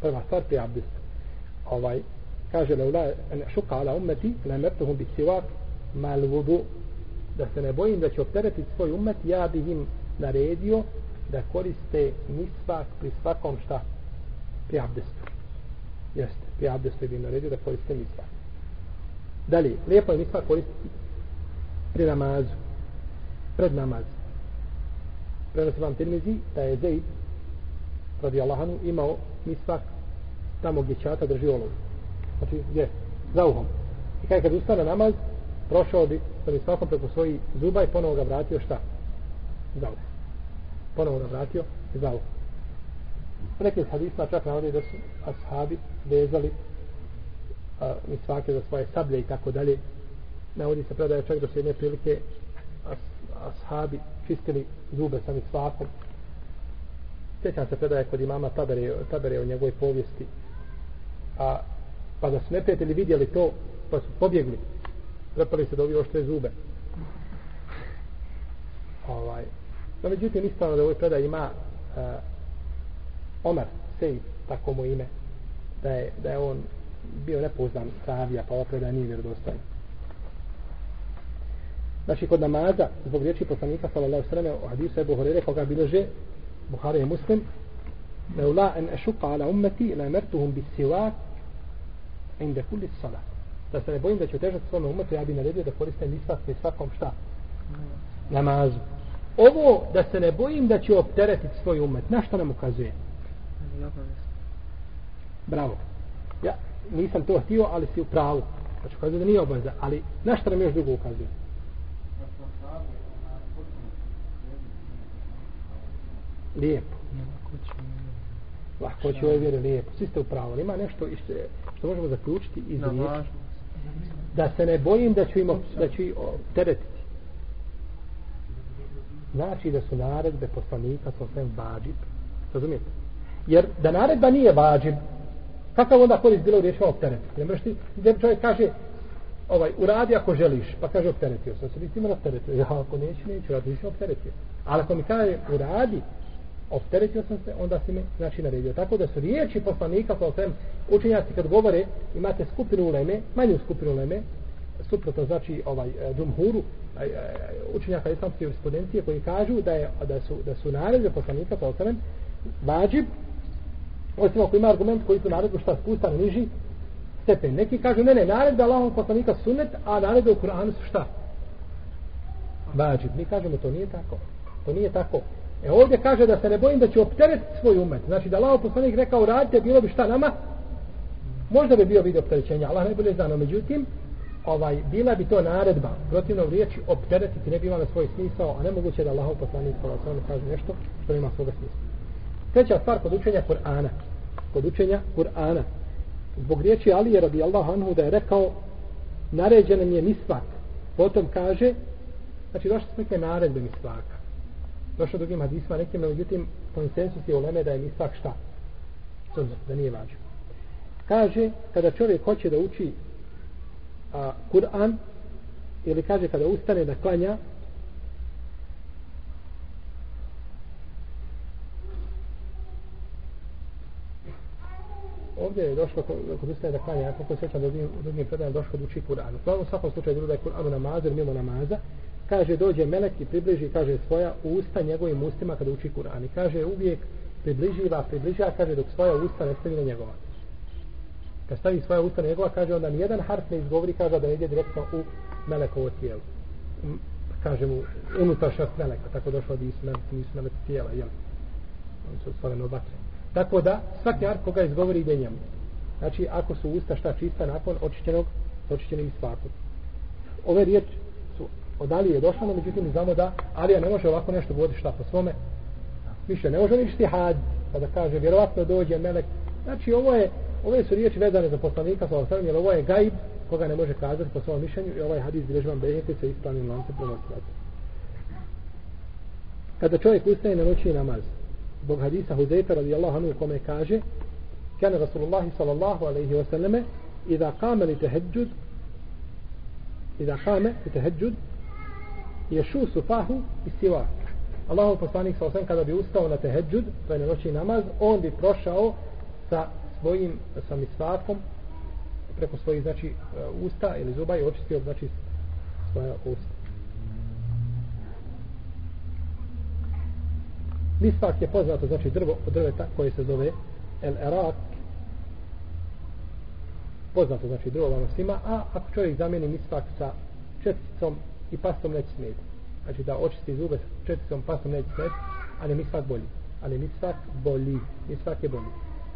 prva stvar pri abdestu ovaj, kaže leula en šuka ala ummeti la mertuhum bi sivak mal vudu da se ne bojim da će opteretiti svoj umet ja bih im naredio da koriste misvak pri svakom šta? Pri abdestu. Jeste, pri abdestu bih naredio da koriste misvak. Dalje, lijepo je misvak koristiti pri namazu. Pred namaz. Prenosi vam Tirmizi da je Zeid radi Allahanu imao misvak tamo gdje čata drži olovu znači gdje? za uhom. I kada kad ustane namaz prošao bi sa misvakom preko svojih zuba i ponovo ga vratio šta? za uhom. Ponovo ga vratio za uhom. Neki hadisma čak navodi da su ashabi vezali a, misvake za svoje sablje i tako dalje. Navodi se predaje čak do se jedne prilike as, ashabi čistili zube sa misvakom. Sjećam se predaje kod imama Tabere, Tabere o njegovoj povijesti. A pa da su neprijatelji vidjeli to pa su pobjegli. Trepali se da ovi oštre zube. Ovaj no međutim ispravno da ovoj predaj ima e, uh, Omar Sej tako mu ime da je, da je on bio nepoznan savija pa ova predaj nije vjerodostojna. Znači kod namaza, zbog riječi poslanika sallallahu sallam u hadisu Ebu Horere, koga bilože Buhari je Muslim Leula en ešuka ala ummeti la emertuhum inde kulli salat. Da se ne bojim da će otežati svome umetu, ja bi naredio da koriste misvak pri svakom šta? Namazu. Ovo da se ne bojim da će opteretiti svoj umet, na što nam ukazuje? Bravo. Ja nisam to htio, ali si u pravu. Znači, ukazuje da nije obaveza, ali na što nam još drugo ukazuje? lijepo. Lahko će ovoj vjeri lijepo. Svi ste upravo. Ima nešto što, što možemo zaključiti iz riječi. Da se ne bojim da ću im da ću teretiti. Znači da su naredbe poslanika sa svem vađib. Razumijete? Jer da naredba nije vađib, kakav onda korist bilo u riječima opteretiti? Ne možeš ti, gdje čovjek kaže, ovaj, uradi ako želiš, pa kaže opteretio sam se, nisi ima opteretio. Ja, ako neću, neću, radi, nisam opteretio. Ali ako mi kaže, uradi, opteretio sam se, onda si me znači naredio. Tako da su riječi poslanika, kao sam učenjaci kad govore, imate skupinu uleme, manju skupinu uleme, suprotno znači ovaj e, džumhuru, e, učenjaka islamske jurisprudencije koji kažu da je da su da su naredbe poslanika sa sam vađib osim ako ima argument koji su naredbu šta spusta na niži stepen. Neki kažu ne ne, naredba Allahom poslanika sunet, a naredbe u Kur'anu su šta? Vađib. Mi kažemo to nije tako. To nije tako. E ovdje kaže da se ne bojim da će opteretiti svoj umet. Znači da Allah poslanik rekao radite, bilo bi šta nama? Možda bi bio video opterećenja, Allah najbolje zna, no međutim, ovaj, bila bi to naredba, protivno u riječi opteretiti ne bi imala svoj smisao, a nemoguće da Allah poslanik sallallahu kaže nešto što nema svoga smisla. Treća stvar kod učenja Kur'ana. Kod učenja Kur'ana. Zbog riječi Ali je radi Allah anhu da je rekao naređen je misvak. Potom kaže, znači došli su neke naredbe misvaka došlo drugim hadisma nekim, međutim, konsensus je u Leme da je misak šta? Sunnet, da nije važno. Kaže, kada čovjek hoće da uči a, Kur'an, ili kaže kada ustane da klanja, ovdje je došlo kod ustane da klanja, ako kako sjećam da u drugim predajama došlo da uči Kur'an. U svakom slučaju da je Kur'an u namazu, mimo namaza, kaže dođe melek i približi kaže svoja usta njegovim ustima kada uči Kur'an i kaže uvijek približiva, približiva kaže dok svoja usta ne stavi na njegova kad stavi svoja usta na njegova, kaže onda nijedan harf ne izgovori, kaže da ne ide direktno u melekovo tijelo. Kaže mu, unutrašnjost meleka, tako došlo od Isma, nisu melek tijela, jel? Oni su stvoreno od vatre. Tako da, svaki harf koga izgovori ide njemu. Znači, ako su usta šta čista nakon očišćenog, očišćenim svakom. Ove riječi od Alije je došlo, međutim mi znamo da Alija ne može ovako nešto govoriti šta po svome. Više ne može ni štihad, pa da kaže, vjerovatno dođe melek. Znači, ovo je, ove su riječi vezane za poslanika, sa osam, jer ovo je gaib koga ne može kazati po svom mišljenju i ovaj hadis bilježi vam bejete sa ispravnim lancem prenosilaca. Kada čovjek ustaje na noći namaz, zbog hadisa Huzeyfa radijallahu anu kome kaže, kjane Rasulullah sallallahu alaihi wa sallame, idha kame li teheđud, idha kame li teheđud, je šu sufahu i siva. Allahu poslanik sa osam kada bi ustao na teheđud, to je na noći namaz, on bi prošao sa svojim, sa preko svojih, znači, e, usta ili zuba i očistio, znači, svoja usta. Misvak je poznato, znači, drvo od drveta koje se zove El Erak, poznato znači drvo vano svima, a ako čovjek zamijeni misvak sa četicom i pastom neće smeti. Znači da očisti zube sa četicom, pastom neće smeti, ali misvak bolji. Ali misvak bolji. Misvak je bolji.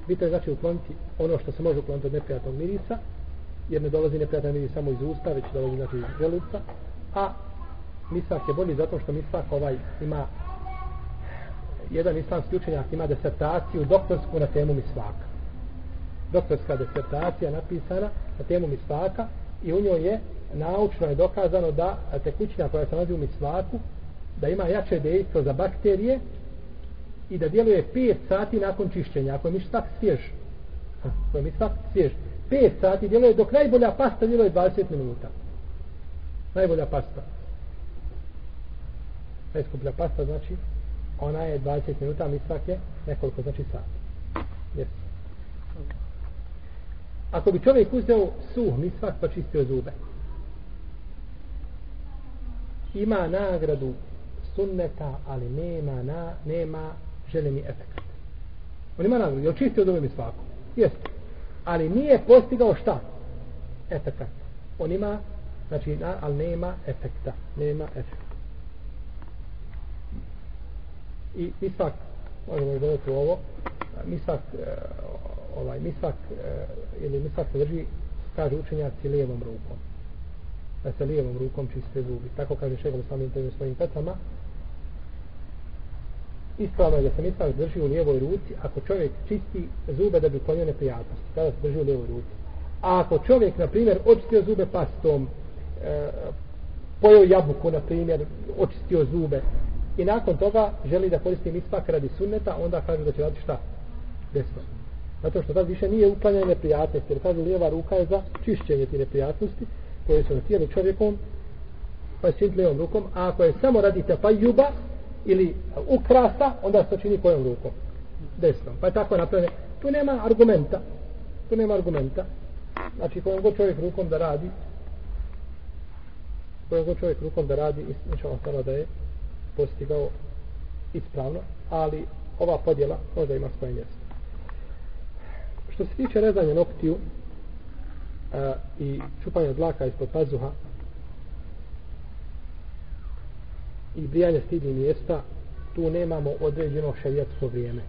Bitno je znači ukloniti ono što se može ukloniti od neprijatnog mirisa, jer ne dolazi neprijatan miris samo iz usta, već dolazi znači iz želuca, a misvak je bolji zato što misvak ovaj ima jedan islamski učenjak ima desertaciju doktorsku na temu misvaka doktorska disertacija napisana na temu misvaka i u njoj je naučno je dokazano da tekućina koja se nalazi u misvaku da ima jače dejstvo za bakterije i da djeluje 5 sati nakon čišćenja. Ako je misvak svjež ako je misvak svjež 5 sati djeluje dok najbolja pasta djeluje 20 minuta. Najbolja pasta. Najskuplja pasta znači ona je 20 minuta misvak je nekoliko znači sati. Yes. ako bi čovjek uzeo suh misvak pa čistio zube ima nagradu sunneta ali nema na, nema željeni efekt. On ima nagradu, je čistio zube misvaku? Jeste, ali nije postigao šta? Efekt. On ima znači, na, ali nema efekta nema efekta. I misvak možemo dodati u ovo misvak e, ovaj misvak e, ili misvak se drži kaže učenjaci lijevom rukom da se lijevom rukom čiste zubi. Tako kaže šeho samim tebe svojim petama ispravno je da se misvak drži u lijevoj ruci ako čovjek čisti zube da bi uklonio neprijatnosti. Kada se drži u lijevoj ruci. A ako čovjek na primjer očistio zube pastom e, pojeo jabuku na primjer očistio zube i nakon toga želi da koristi misvak radi sunneta onda kaže da će raditi šta? Desno Zato što tad više nije uklanjanje neprijatnosti, jer kaže lijeva ruka je za čišćenje ti neprijatnosti koje su na tijelu čovjekom, pa je činiti lijevom rukom, a ako je samo radite pa ili ukrasa, onda se čini kojom rukom? Desnom. Pa je tako napravljeno. Tu nema argumenta. Tu nema argumenta. Znači, kojom god čovjek rukom da radi, kojom god čovjek rukom da radi, znači ostalo da je postigao ispravno, ali ova podjela možda ima svoje mjesto. Što se tiče rezanja noktiju a, i čupanje dlaka ispod pazuha i brijanje stidnih mjesta, tu nemamo određeno šarijatsko vrijeme.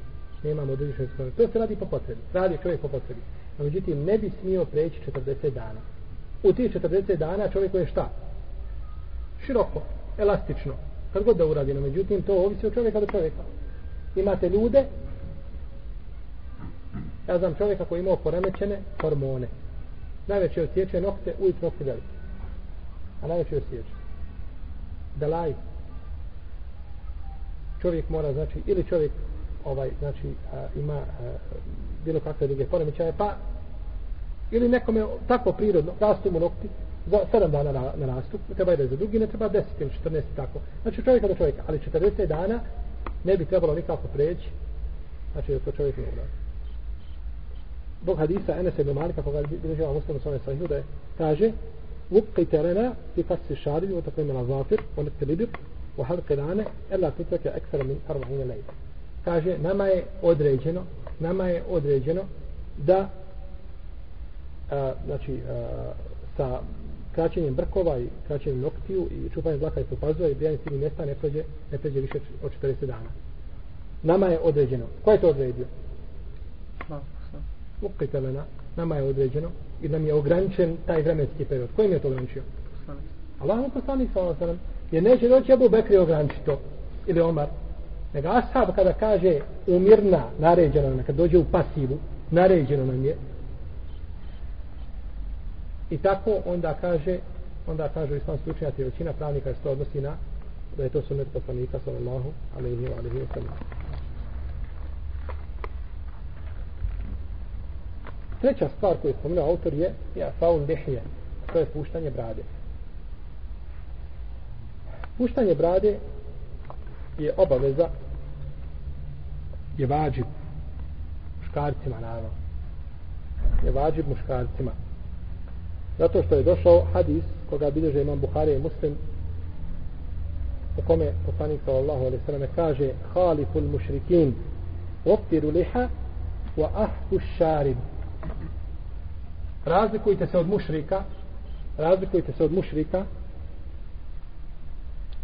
Nemamo određeno šarijatsko vrijeme. To se radi po potrebi. Radi čovjek po potrebi. A međutim, ne bi smio preći 40 dana. U tih 40 dana čovjek je šta? Široko, elastično. Kad god da uradi, no međutim, to ovisi od čovjeka do čovjeka. Imate ljude Ja znam čovjeka koji imao poremećene hormone. Najveće osjeće nokte, ujut nokte velike. A najveće osjeće. Dalaj. Čovjek mora, znači, ili čovjek ovaj, znači, a, ima a, bilo kakve druge poremećaje, pa ili nekome tako prirodno, rastu mu nokti, za 7 dana na, na rastu, ne treba da za drugi, ne treba 10 ili 14 tako. Znači čovjeka do čovjeka, ali 40 dana ne bi trebalo nikako preći, znači da to čovjek ne uradi zbog hadisa Enes ibn Malika koga bilježi ovaj muslim u svome sahihu da je kaže Vukki terena fi kasi šari u tako imena zafir u nekte libir u halke dane ela tutrake ekstra min arba'ine lejda kaže nama je određeno nama je određeno da a, znači a, sa kraćenjem brkova i kraćenjem noktiju i čupanjem dlaka i popazova i brijanje sivih mjesta ne prođe, ne prođe više od 40 dana. Nama je određeno. Ko je to odredio? Ukitelena. Nama je određeno i nam je ograničen taj vremenski period. Kojim je to ograničio? Allah mu poslanik sa ovom sallam. Jer neće doći Abu Bekri ograničito to. Ili Omar. Nego Ashab kada kaže umirna, naređeno nam, kad dođe u pasivu, naređeno nam je, I tako onda kaže, onda kaže islam slučenjati većina pravnika što odnosi na da je to sunnet poslanika sallallahu alaihi wa alaihi wa sallam. Treća stvar koju je spomenuo autor je ja, faun dehije, to je puštanje brade. Puštanje brade je obaveza je vađib muškarcima naravno. Je vađib muškarcima. Zato što je došao hadis koga bilježe imam Buhari i Muslim u kome poslanik sallallahu alaihi sallam kaže haliful mušrikin optiru liha wa ahfu šarib razlikujte se od mušrika razlikujte se od mušrika.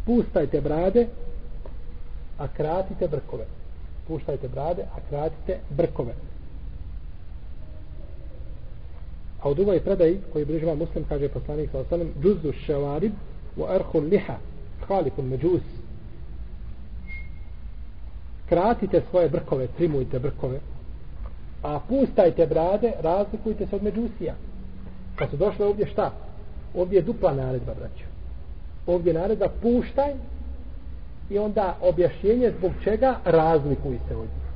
Pustajte brade a kratite brkove. Puštajte brade a kratite brkove. A u drugoj predaji koji bližava muslim kaže poslanik sa osanem, džuzu ševarib wa arhu liha halikun međus kratite svoje brkove trimujte brkove a pustajte brade razlikujte se od međusija kad su došle ovdje šta ovdje je dupla naredba braću. ovdje naredba puštaj i onda objašnjenje zbog čega razlikuj se od njih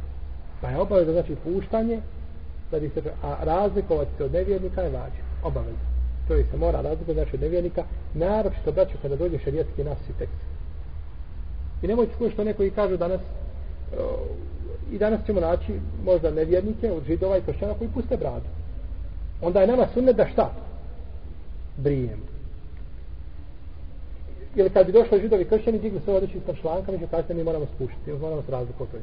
pa je obaveza znači puštanje da bi se, a razlikovati se od nevjernika je važno. obavezno. To je se mora razlikovati znači od nevjernika, naročito braću kada dođe šarijetski nas i tekst. I nemojte slušati što neko i kažu danas, i danas ćemo naći možda nevjernike od židova i kršćana koji puste bradu. Onda je nama sunnet da šta? Brijemo. Ili kad bi došli židovi kršćani, digli se odjeću ispod šlanka, će kasnije mi moramo spuštiti, moramo se razlikovati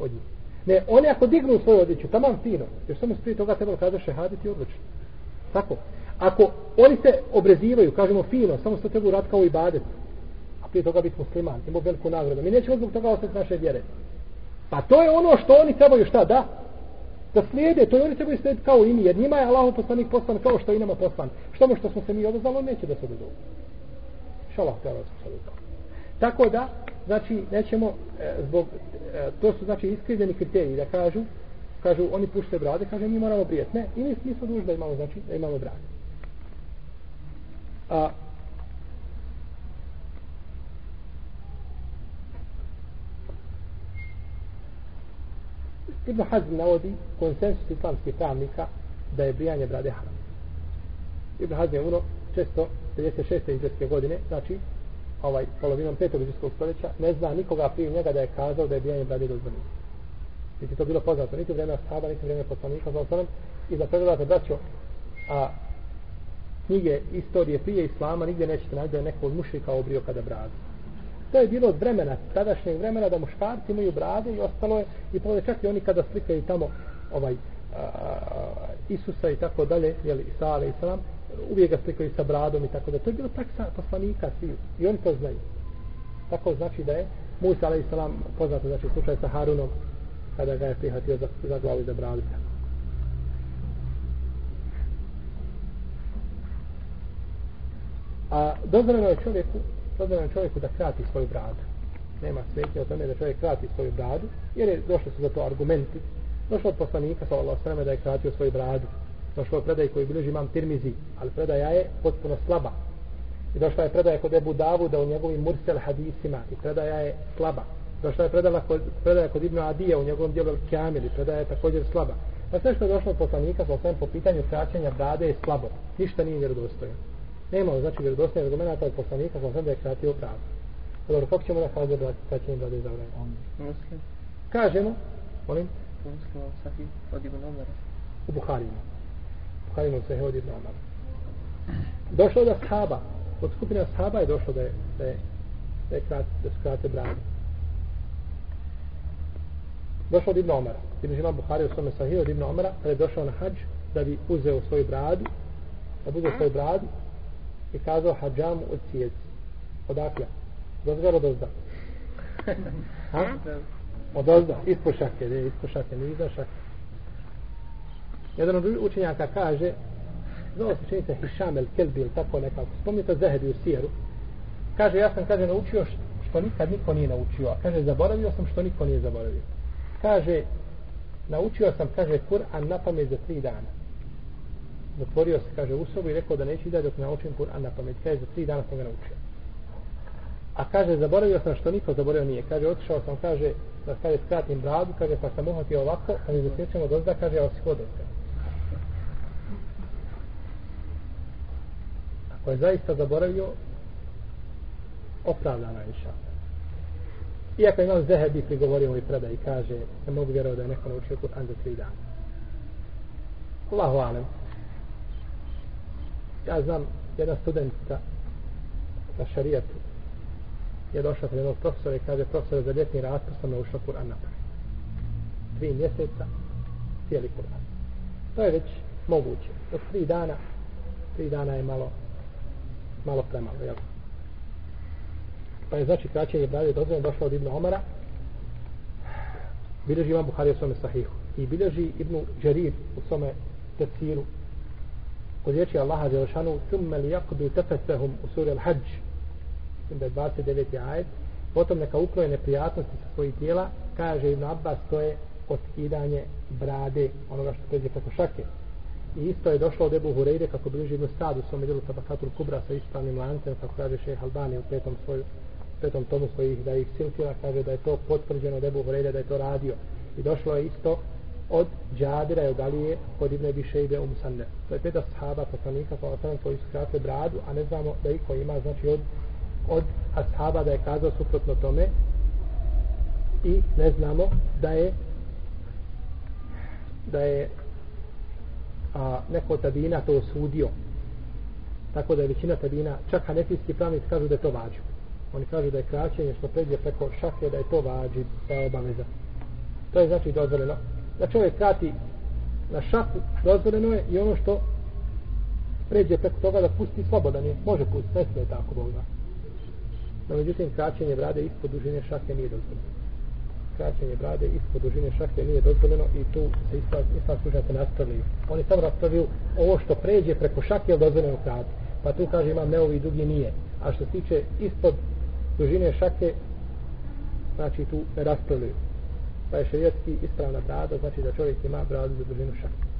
od njih. Ne, oni ako dignu svoju odjeću, tamo fino, jer samo prije toga trebalo kada i odlično. Tako. Ako oni se obrezivaju, kažemo fino, samo što treba uraditi kao i badet, a prije toga biti musliman, imamo veliku nagradu. Mi nećemo zbog toga ostati naše vjere. Pa to je ono što oni trebaju šta da? Da slijede, to je oni trebaju slijediti kao i mi, jer njima je Allah poslanik poslan kao što i nama poslan. Što mu što smo se mi odazvali, neće da se odazovu. Šalah, te Allah Tako da, znači nećemo e, zbog e, to su znači iskrivljeni kriteriji da kažu kažu oni pušte brade kaže mi moramo brijeti ne i mi smo dužni da imamo znači da imamo brade a Ibn Hazm navodi konsensus islamskih pravnika da je brijanje brade haram. Ibn Hazm je umro 656. izvjetske godine, znači ovaj polovinom petog izvjetskog stoljeća ne zna nikoga prije njega da je kazao da je bijanje brade dozvoljeno. Niti to bilo poznato, niti vreme ashaba, niti vreme poslanika, za osanem, i da pregledate, braćo, a knjige istorije prije Islama, nigdje nećete naći da je neko od mušika obrio kada bradu. To je bilo od vremena, tadašnjeg vremena da muškarci imaju brade i ostalo je, i povede čak i oni kada slikaju tamo ovaj, a, a, Isusa i tako dalje, jeli, Isa, i salam, uvijek ga slikaju sa bradom i tako da to je bilo tak sa poslanika svi i oni to znaju. Tako znači da je Musa alaih salam poznato znači slučaj sa Harunom kada ga je prihvatio za, za glavu i za bradu. A dozvoljeno je čovjeku dozvoljeno je čovjeku da krati svoju bradu nema smetnje o tome da čovjek krati svoju bradu jer je došli su za to argumenti došlo od poslanika sa Allah da je kratio svoju bradu došlo je predaj koji bilježi imam Tirmizi, ali predaja je potpuno slaba. I došla je predaja kod Ebu Davuda u njegovim Mursel hadisima i predaja je slaba. Došla je predala kod, predaja kod Ibnu Adija u njegovom dijelu Kamil i predaja je također slaba. Pa sve što je došlo od poslanika sa osvijem po pitanju kraćenja brade je slabo. Ništa nije vjerodostojno. Nema znači vjerodostojno argumenta od poslanika sa osvijem da je kratio bradu. Dobro, kako ćemo da kaže da kraćenje brade je zabranjeno? Kažemo, molim? Muslim, od Ibn Omara. U Buharinu. Buharinu se od Ibn Omar. Došlo da sahaba, od skupine sahaba je došlo da je, da je, da je krat, da su krate brade. Došlo od Ibn Omara. Ibn Žima Buhari u svome sahiju od Ibn Omara, kada je došao na hađ, da bi uzeo svoju bradu, da bi uzeo svoju bradu i kazao hađamu od cijeci. Odakle? Dozgar od ozda. Ha? Od ozda, ispod šake, ne, ispod šake, ne iza šake. Jedan od učenjaka kaže, znao se čini se Hišam el Kelbi ili tako nekako, spomnite Zehebi u Sijeru, kaže, ja sam, kaže, naučio što nikad niko nije naučio, a kaže, zaboravio sam što niko nije zaboravio. Kaže, naučio sam, kaže, Kur'an na pamet za tri dana. Zatvorio se, kaže, u sobu i rekao da neće da dok naučim Kur'an na pamet. Kaže, za tri dana sam ga naučio. A kaže, zaboravio sam što niko zaboravio nije. Kaže, otišao sam, kaže, da kaže, skratim bradu, kaže, pa sam uhvatio ovako, a mi zasjećamo dozda, kaže, ovo si hodao. Ako je zaista zaboravio, opravdana inša. Iako imam Zehebi prigovorio ovoj predaj i kaže, ne mogu vjerovati da je neko naučio Kur'an za tri dana. Allahu alem. Ja znam jedna studentica na šarijetu je došla pred jednog profesora i kaže profesor za ljetni raspust sam naučila Kur'an na Tri mjeseca cijeli Kur'an. To je već moguće. Dok tri dana tri dana je malo malo premalo, jel? Pa je znači kraćenje brade dozvoljeno došlo od Ibn Omara bilježi Imam Buhari u svome sahihu i bilježi Ibn Đarir u svome tefsiru kod riječi Allaha Đelešanu thumme li yakudu tefesehum u suri Al-Hajj da je 29. ajed potom neka ukloje neprijatnosti sa svojih tijela kaže Ibn Abbas to je otkidanje brade onoga što pređe preko šake i isto je došlo od Ebu Hureyre kako bliži Ibn Sadu u svome djelu Tabakatul Kubra sa ispravnim lancem kako kaže šeha Albani u petom svoju petom tomu svojih da ih silkila kaže da je to potvrđeno od Ebu Hureyre da je to radio i došlo je isto od Džabira i od Alije kod Ibne Bišejbe u Musanne. To je peta sahaba poslanika pa osanem koji su kratili bradu, a ne znamo da iko ima znači od, od ashaba da je kazao suprotno tome. I ne znamo da je da je a, neko tabina to osudio. Tako da je većina tabina čak hanefijski pravnici kažu da je to vađu oni kažu da je kraćenje što pređe preko šake da je to vađi da je obaveza. To je znači dozvoljeno da čovjek krati na šaku dozvoljeno je i ono što pređe preko toga da pusti slobodan je može pustiti, ne smije tako Bog da. no međutim kraćenje brade ispod dužine šake nije dozvoljeno. Kraćenje brade ispod dužine šake nije dozvoljeno i tu se islam, islam služate nastavljaju. Oni samo raspravljaju ovo što pređe preko šake je dozvoljeno krati pa tu kaže imam neovi dugi nije. A što se tiče ispod dužine šake znači tu ne raspravljaju pa je šerijetski ispravna brada znači da čovjek ima bradu za dužinu šake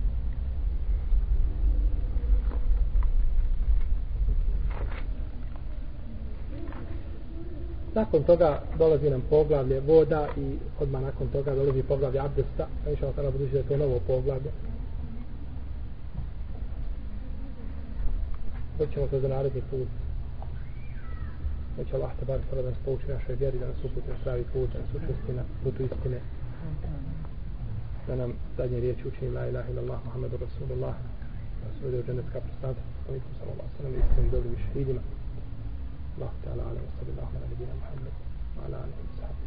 nakon toga dolazi nam poglavlje voda i odmah nakon toga dolazi poglavlje abdesta. A inša sada budući da je to novo poglavlje doćemo to za naredni put. Neće Allah te bar sada da nas pouči našoj vjeri, da nas uputi na pravi put, da nas učesti na putu istine. Da nam zadnje riječi učini la ilaha ila Allah, Muhammedu Rasulullah, da se uvede u dženecka prostanca, poslanikom sallallahu sallam, i istinim dobrim šehidima. Allah ta'ala ala wa sallallahu ala nebina Muhammedu wa ala ala wa sallam.